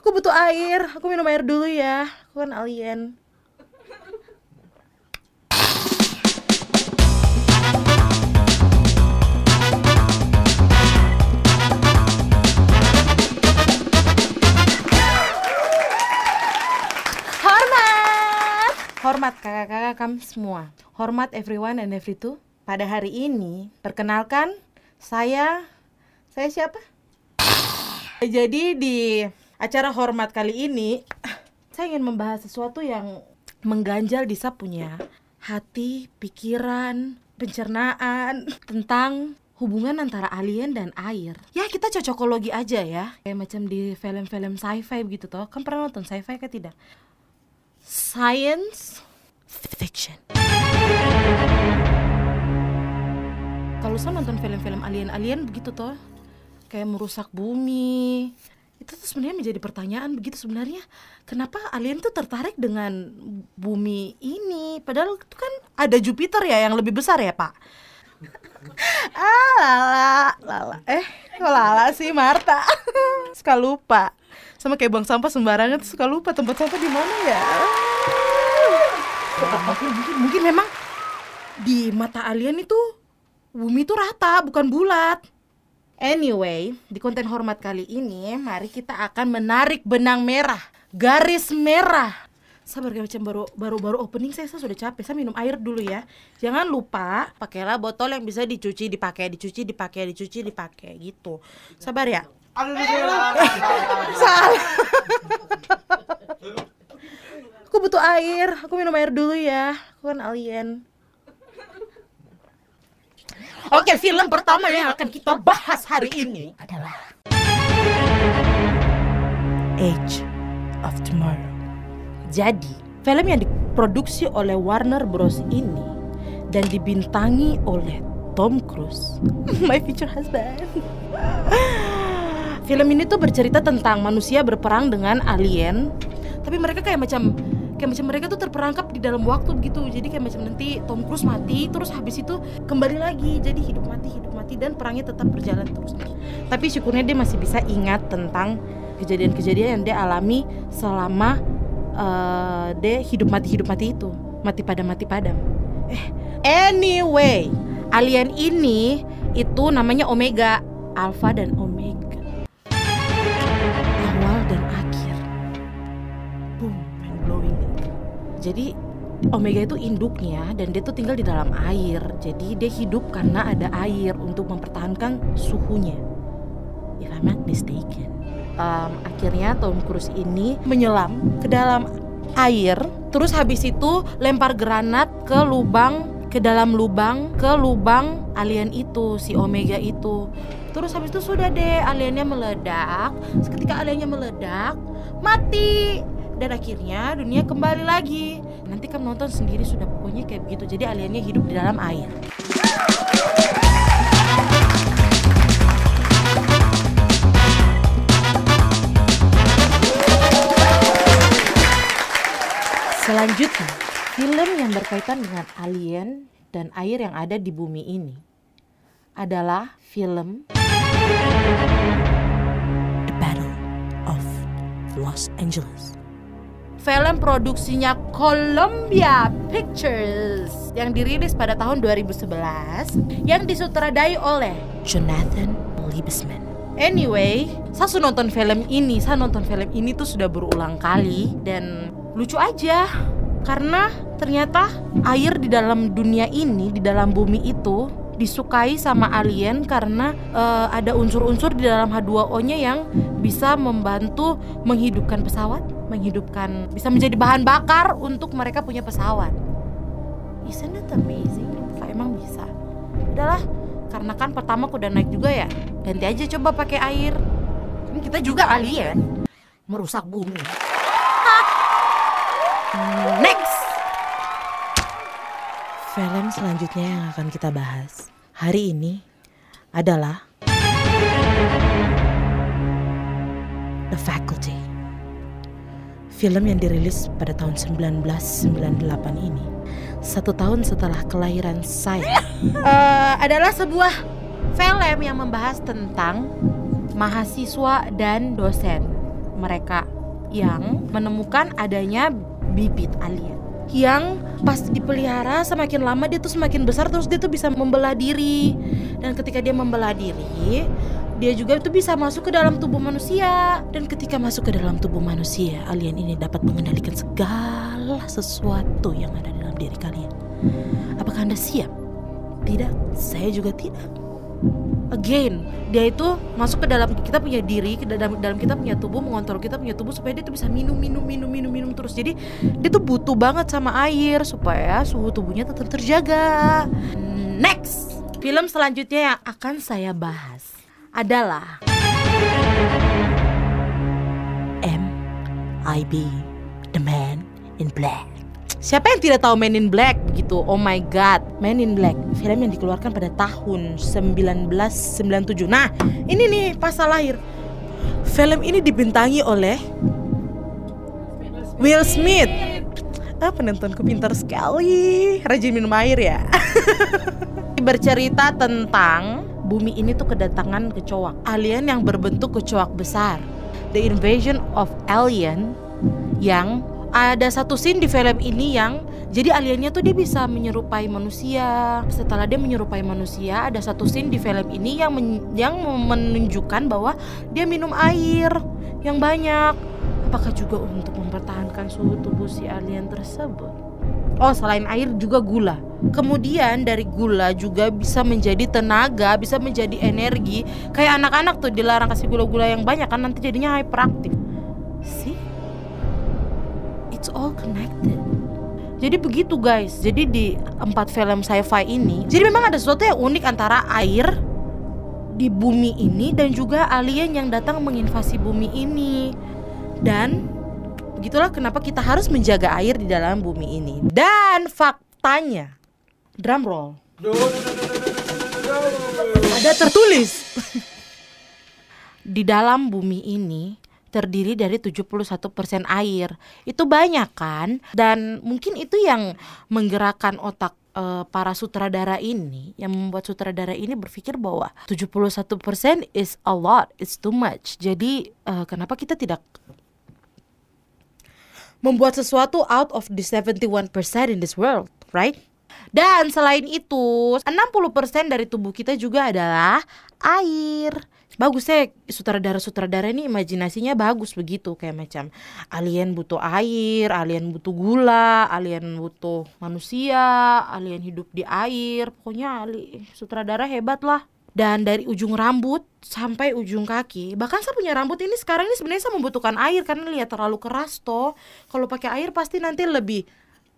Aku butuh air. Aku minum air dulu ya. Aku kan alien. Hormat! Hormat kakak-kakak kamu semua. Hormat everyone and every two. Pada hari ini, perkenalkan saya saya siapa? Jadi di acara hormat kali ini saya ingin membahas sesuatu yang mengganjal di saya punya hati, pikiran, pencernaan tentang hubungan antara alien dan air. Ya kita cocokologi aja ya. Kayak macam di film-film sci-fi begitu toh. Kan pernah nonton sci-fi kan tidak? Science fiction. Kalau saya nonton film-film alien-alien begitu toh, kayak merusak bumi, itu tuh sebenarnya menjadi pertanyaan begitu sebenarnya. Kenapa alien tuh tertarik dengan bumi ini? Padahal itu kan ada Jupiter ya yang lebih besar ya pak? Ah lala lala. Eh kok lala sih Marta? Suka lupa. Sama kayak buang sampah sembarangan tuh suka lupa tempat sampah di mana ya? Mungkin, mungkin mungkin memang di mata alien itu bumi itu rata bukan bulat Anyway, di konten hormat kali ini, mari kita akan menarik benang merah, garis merah. Sabar macam baru baru baru opening saya, saya sudah capek. Saya minum air dulu ya. Jangan lupa pakailah botol yang bisa dicuci, dipakai, dicuci, dipakai, dicuci, dipakai gitu. Sabar ya. Salah. Aku butuh air. Aku minum air dulu ya. Aku kan alien. Oke, film pertama yang akan kita bahas hari ini adalah Age of Tomorrow. Jadi, film yang diproduksi oleh Warner Bros ini dan dibintangi oleh Tom Cruise, my future husband. film ini tuh bercerita tentang manusia berperang dengan alien, tapi mereka kayak macam kayak macam mereka tuh terperangkap di dalam waktu begitu. Jadi kayak macam nanti Tom Cruise mati terus habis itu kembali lagi. Jadi hidup mati hidup mati dan perangnya tetap berjalan terus. Tapi syukurnya dia masih bisa ingat tentang kejadian-kejadian yang dia alami selama uh, dia hidup mati hidup mati itu. Mati padam mati padam eh anyway alien ini itu namanya Omega Alpha dan jadi Omega itu induknya dan dia tuh tinggal di dalam air. Jadi dia hidup karena ada air untuk mempertahankan suhunya. If I'm not mistaken. Um, akhirnya Tom Cruise ini menyelam ke dalam air, terus habis itu lempar granat ke lubang ke dalam lubang ke lubang alien itu si Omega itu. Terus habis itu sudah deh aliennya meledak. Seketika aliennya meledak, mati dan akhirnya dunia kembali lagi. Nanti kan nonton sendiri sudah pokoknya kayak begitu. Jadi aliennya hidup di dalam air. Selanjutnya, film yang berkaitan dengan alien dan air yang ada di bumi ini adalah film The Battle of Los Angeles. Film produksinya Columbia Pictures yang dirilis pada tahun 2011 yang disutradai oleh Jonathan Liebesman. Anyway, saya sudah nonton film ini, saya nonton film ini tuh sudah berulang kali dan lucu aja. Karena ternyata air di dalam dunia ini, di dalam bumi itu disukai sama alien karena uh, ada unsur-unsur di dalam H2O-nya yang bisa membantu menghidupkan pesawat, menghidupkan bisa menjadi bahan bakar untuk mereka punya pesawat. Isn't it amazing? Kak emang bisa. Udahlah, karena kan pertama aku udah naik juga ya. Ganti aja coba pakai air. Kan kita juga alien merusak bumi. Next. Film selanjutnya yang akan kita bahas hari ini adalah The Faculty. Film yang dirilis pada tahun 1998 ini, satu tahun setelah kelahiran saya, uh, adalah sebuah film yang membahas tentang mahasiswa dan dosen mereka yang menemukan adanya bibit alien yang pas dipelihara semakin lama dia tuh semakin besar terus dia tuh bisa membelah diri. Dan ketika dia membelah diri dia juga itu bisa masuk ke dalam tubuh manusia. Dan ketika masuk ke dalam tubuh manusia alien ini dapat mengendalikan segala sesuatu yang ada dalam diri kalian. Apakah anda siap? Tidak saya juga tidak. Again dia itu masuk ke dalam kita punya diri ke dalam dalam kita punya tubuh mengontrol kita punya tubuh supaya dia tuh bisa minum minum minum minum minum terus. Jadi dia tuh butuh banget sama air supaya suhu tubuhnya tetap terjaga. Next film selanjutnya yang akan saya bahas adalah M I B The Man in Black Siapa yang tidak tahu Men in Black begitu? Oh my god, Men in Black, film yang dikeluarkan pada tahun 1997. Nah, ini nih pasal lahir. Film ini dibintangi oleh Will Smith. Ah, penontonku pintar sekali. Rajin minum air ya. Bercerita tentang bumi ini tuh kedatangan kecoak. Alien yang berbentuk kecoak besar. The invasion of alien yang ada satu scene di film ini yang jadi aliennya tuh dia bisa menyerupai manusia. Setelah dia menyerupai manusia, ada satu scene di film ini yang men yang menunjukkan bahwa dia minum air yang banyak. Apakah juga untuk mempertahankan suhu tubuh si alien tersebut? Oh, selain air juga gula. Kemudian dari gula juga bisa menjadi tenaga, bisa menjadi energi. Kayak anak-anak tuh dilarang kasih gula-gula yang banyak kan nanti jadinya hyperaktif. Sih? it's all connected. Jadi begitu guys. Jadi di empat film sci-fi ini, jadi memang ada sesuatu yang unik antara air di bumi ini dan juga alien yang datang menginvasi bumi ini. Dan begitulah kenapa kita harus menjaga air di dalam bumi ini. Dan faktanya, drum roll. Ada tertulis di dalam bumi ini terdiri dari 71% air. Itu banyak kan? Dan mungkin itu yang menggerakkan otak uh, para sutradara ini yang membuat sutradara ini berpikir bahwa 71% is a lot, it's too much. Jadi uh, kenapa kita tidak membuat sesuatu out of the 71% in this world, right? Dan selain itu, 60% dari tubuh kita juga adalah air bagus ya sutradara-sutradara ini imajinasinya bagus begitu kayak macam alien butuh air, alien butuh gula, alien butuh manusia, alien hidup di air, pokoknya ali, sutradara hebat lah. Dan dari ujung rambut sampai ujung kaki, bahkan saya punya rambut ini sekarang ini sebenarnya saya membutuhkan air karena lihat terlalu keras toh. Kalau pakai air pasti nanti lebih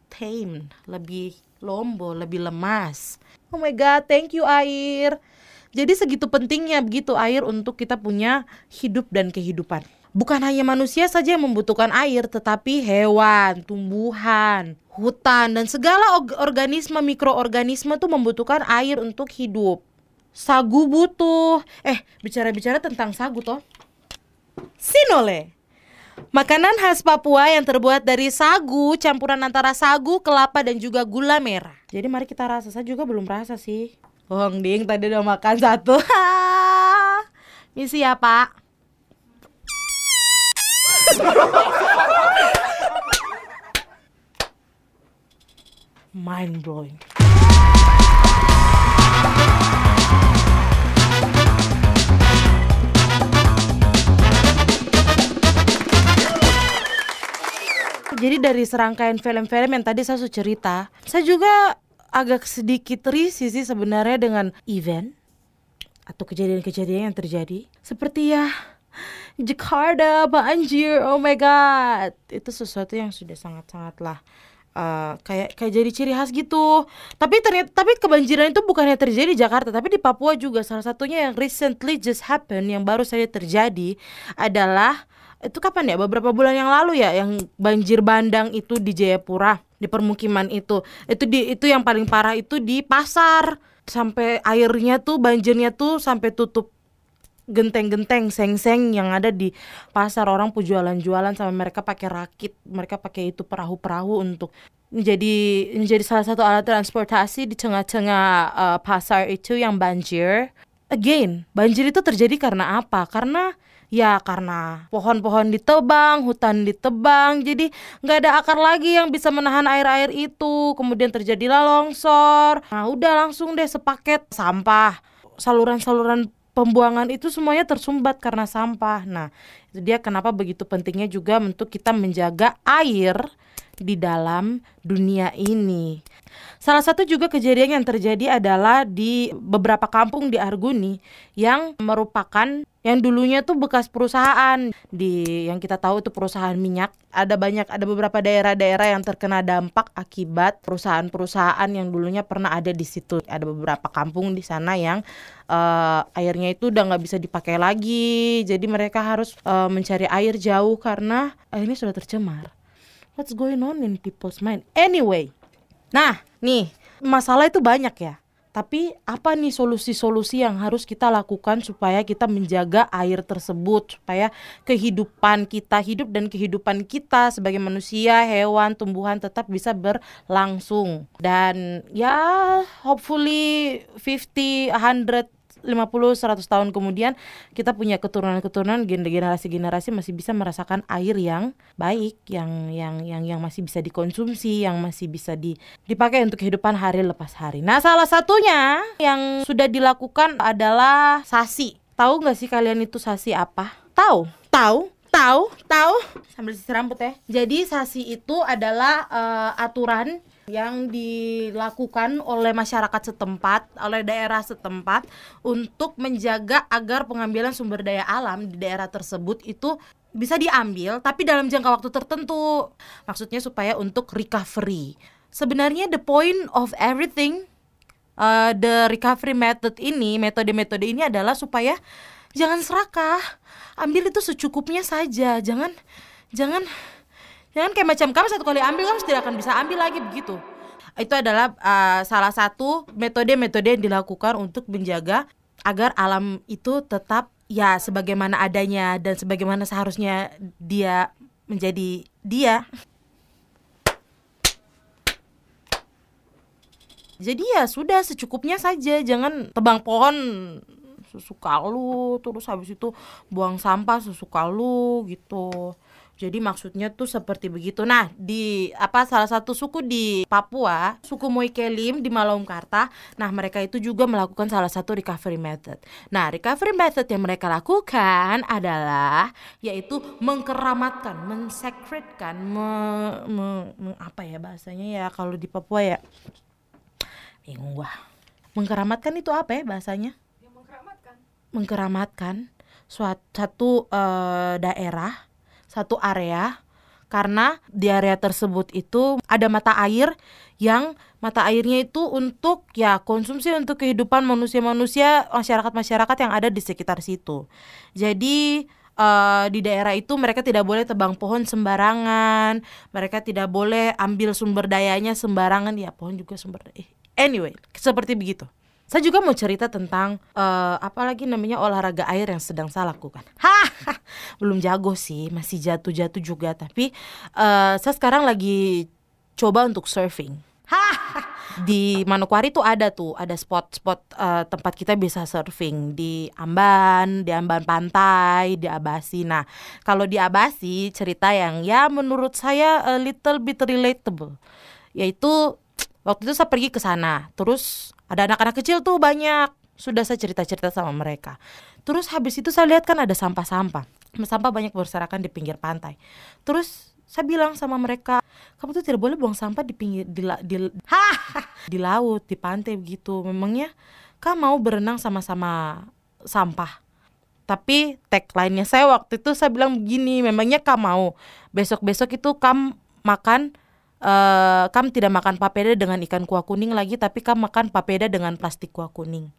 tame, lebih lombo, lebih lemas. Oh my god, thank you air. Jadi segitu pentingnya begitu air untuk kita punya hidup dan kehidupan. Bukan hanya manusia saja yang membutuhkan air, tetapi hewan, tumbuhan, hutan, dan segala organisme mikroorganisme tuh membutuhkan air untuk hidup. Sagu butuh. Eh, bicara-bicara tentang sagu toh. Sinole. Makanan khas Papua yang terbuat dari sagu, campuran antara sagu, kelapa, dan juga gula merah. Jadi mari kita rasa. Saya juga belum rasa sih. Hong Ding tadi udah makan satu. Misi ya, Pak. Mind blowing. Jadi dari serangkaian film-film yang tadi saya sudah cerita, saya juga agak sedikit risih sih sebenarnya dengan event atau kejadian-kejadian yang terjadi. Seperti ya Jakarta banjir oh my god. Itu sesuatu yang sudah sangat-sangatlah uh, kayak kayak jadi ciri khas gitu. Tapi ternyata tapi kebanjiran itu bukannya terjadi di Jakarta tapi di Papua juga. Salah satunya yang recently just happen yang baru saja terjadi adalah itu kapan ya? Beberapa bulan yang lalu ya yang banjir bandang itu di Jayapura di permukiman itu. Itu di itu yang paling parah itu di pasar. Sampai airnya tuh banjirnya tuh sampai tutup genteng-genteng seng-seng yang ada di pasar. Orang jualan-jualan sampai mereka pakai rakit. Mereka pakai itu perahu-perahu untuk menjadi menjadi salah satu alat transportasi di tengah-tengah uh, pasar itu yang banjir. Again banjir itu terjadi karena apa? Karena ya karena pohon-pohon ditebang, hutan ditebang, jadi nggak ada akar lagi yang bisa menahan air-air itu. Kemudian terjadilah longsor. Nah udah langsung deh sepaket sampah, saluran-saluran pembuangan itu semuanya tersumbat karena sampah. Nah itu dia kenapa begitu pentingnya juga untuk kita menjaga air di dalam dunia ini. Salah satu juga kejadian yang terjadi adalah di beberapa kampung di Arguni yang merupakan yang dulunya tuh bekas perusahaan di yang kita tahu itu perusahaan minyak. Ada banyak ada beberapa daerah-daerah yang terkena dampak akibat perusahaan-perusahaan yang dulunya pernah ada di situ. Ada beberapa kampung di sana yang uh, airnya itu udah nggak bisa dipakai lagi. Jadi mereka harus uh, mencari air jauh karena airnya sudah tercemar. What's going on in people's mind? Anyway, Nah, nih, masalah itu banyak ya. Tapi apa nih solusi-solusi yang harus kita lakukan supaya kita menjaga air tersebut, supaya kehidupan kita hidup dan kehidupan kita sebagai manusia, hewan, tumbuhan tetap bisa berlangsung. Dan ya hopefully 50, 100 50 100 tahun kemudian kita punya keturunan-keturunan generasi-generasi masih bisa merasakan air yang baik, yang yang yang yang masih bisa dikonsumsi, yang masih bisa di, dipakai untuk kehidupan hari lepas hari. Nah, salah satunya yang sudah dilakukan adalah sasi. Tahu nggak sih kalian itu sasi apa? Tahu? Tahu? Tahu? Tahu? Sambil sisir rambut ya. Jadi sasi itu adalah uh, aturan yang dilakukan oleh masyarakat setempat, oleh daerah setempat untuk menjaga agar pengambilan sumber daya alam di daerah tersebut itu bisa diambil tapi dalam jangka waktu tertentu. Maksudnya supaya untuk recovery. Sebenarnya the point of everything uh, the recovery method ini, metode-metode ini adalah supaya jangan serakah. Ambil itu secukupnya saja. Jangan jangan Jangan kayak macam kamu satu kali ambil kamu tidak akan bisa ambil lagi begitu. Itu adalah uh, salah satu metode-metode yang dilakukan untuk menjaga agar alam itu tetap ya sebagaimana adanya dan sebagaimana seharusnya dia menjadi dia. Jadi ya sudah secukupnya saja, jangan tebang pohon sesuka lu terus habis itu buang sampah sesuka lu gitu jadi maksudnya tuh seperti begitu. Nah, di apa salah satu suku di Papua, suku Moikelim di Malaumkarta, nah mereka itu juga melakukan salah satu recovery method. Nah, recovery method yang mereka lakukan adalah yaitu mengkeramatkan, mensekretkan, me, me, me, apa ya bahasanya ya kalau di Papua ya. Bingung gua. Mengkeramatkan itu apa ya bahasanya? Mengkeramatkan. Suatu satu uh, daerah satu area karena di area tersebut itu ada mata air yang mata airnya itu untuk ya konsumsi untuk kehidupan manusia-manusia masyarakat-masyarakat yang ada di sekitar situ. Jadi uh, di daerah itu mereka tidak boleh tebang pohon sembarangan, mereka tidak boleh ambil sumber dayanya sembarangan ya pohon juga sumber daya. Anyway, seperti begitu. Saya juga mau cerita tentang uh, apa lagi namanya olahraga air yang sedang saya lakukan. Hah, belum jago sih, masih jatuh-jatuh juga. Tapi uh, saya sekarang lagi coba untuk surfing. Di Manokwari tuh ada tuh, ada spot-spot uh, tempat kita bisa surfing di Amban, di Amban Pantai, di Abasi. Nah, kalau di Abasi cerita yang ya menurut saya a little bit relatable, yaitu waktu itu saya pergi ke sana, terus ada anak-anak kecil tuh banyak. Sudah saya cerita-cerita sama mereka. Terus habis itu saya lihat kan ada sampah-sampah. Sampah banyak berserakan di pinggir pantai. Terus saya bilang sama mereka kamu tuh tidak boleh buang sampah di pinggir di, di, di laut di pantai begitu. Memangnya kamu mau berenang sama-sama sampah? Tapi tagline-nya saya waktu itu saya bilang begini memangnya kamu mau? Besok-besok itu kamu makan uh, kam tidak makan papeda dengan ikan kuah kuning lagi tapi kam makan papeda dengan plastik kuah kuning.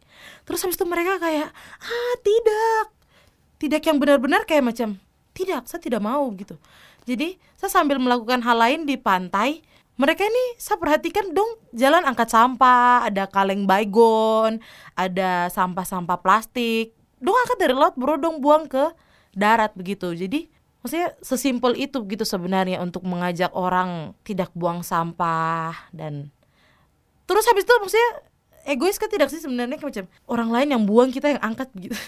Terus habis itu mereka kayak ah tidak. Tidak yang benar-benar kayak macam tidak saya tidak mau gitu. Jadi saya sambil melakukan hal lain di pantai mereka ini saya perhatikan dong jalan angkat sampah ada kaleng baygon ada sampah-sampah plastik. Dong angkat dari laut bro dong buang ke darat begitu. Jadi maksudnya sesimpel itu gitu sebenarnya untuk mengajak orang tidak buang sampah dan terus habis itu maksudnya egois kan tidak sih sebenarnya macam orang lain yang buang kita yang angkat gitu.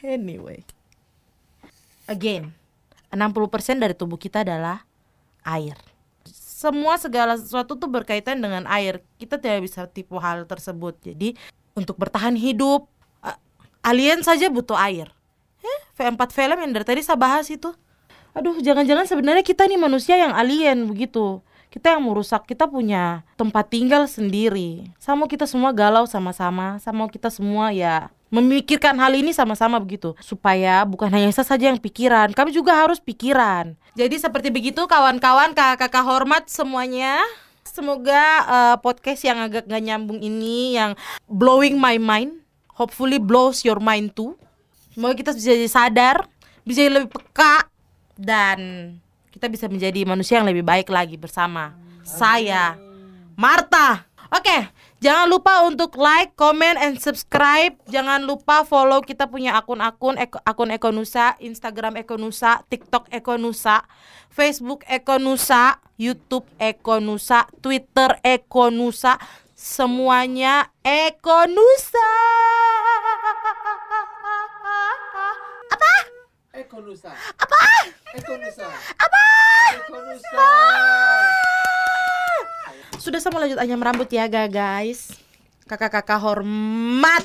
Anyway. Again 60% dari tubuh kita adalah air. Semua segala sesuatu tuh berkaitan dengan air. Kita tidak bisa tipu hal tersebut. Jadi untuk bertahan hidup alien saja butuh air eh, V4 film yang dari tadi saya bahas itu. Aduh jangan-jangan sebenarnya kita nih manusia yang alien begitu. Kita yang merusak kita punya tempat tinggal sendiri. Sama kita semua galau sama-sama sama kita semua ya memikirkan hal ini sama-sama begitu. Supaya bukan hanya saya saja yang pikiran kami juga harus pikiran. Jadi seperti begitu kawan-kawan kakak-kakak hormat semuanya. Semoga uh, podcast yang agak gak nyambung ini yang blowing my mind hopefully blows your mind too semoga kita bisa jadi sadar bisa jadi lebih peka dan kita bisa menjadi manusia yang lebih baik lagi bersama saya Marta oke Jangan lupa untuk like, comment, and subscribe. Jangan lupa follow kita punya akun-akun akun Ekonusa, Instagram Ekonusa, TikTok Ekonusa, Facebook Ekonusa, YouTube Ekonusa, Twitter Ekonusa. Semuanya Ekonusa. Ekonusa. Apa? Ekonusa. Apa? Ekonusa. Sudah sama lanjut anyam rambut ya guys Kakak-kakak hormat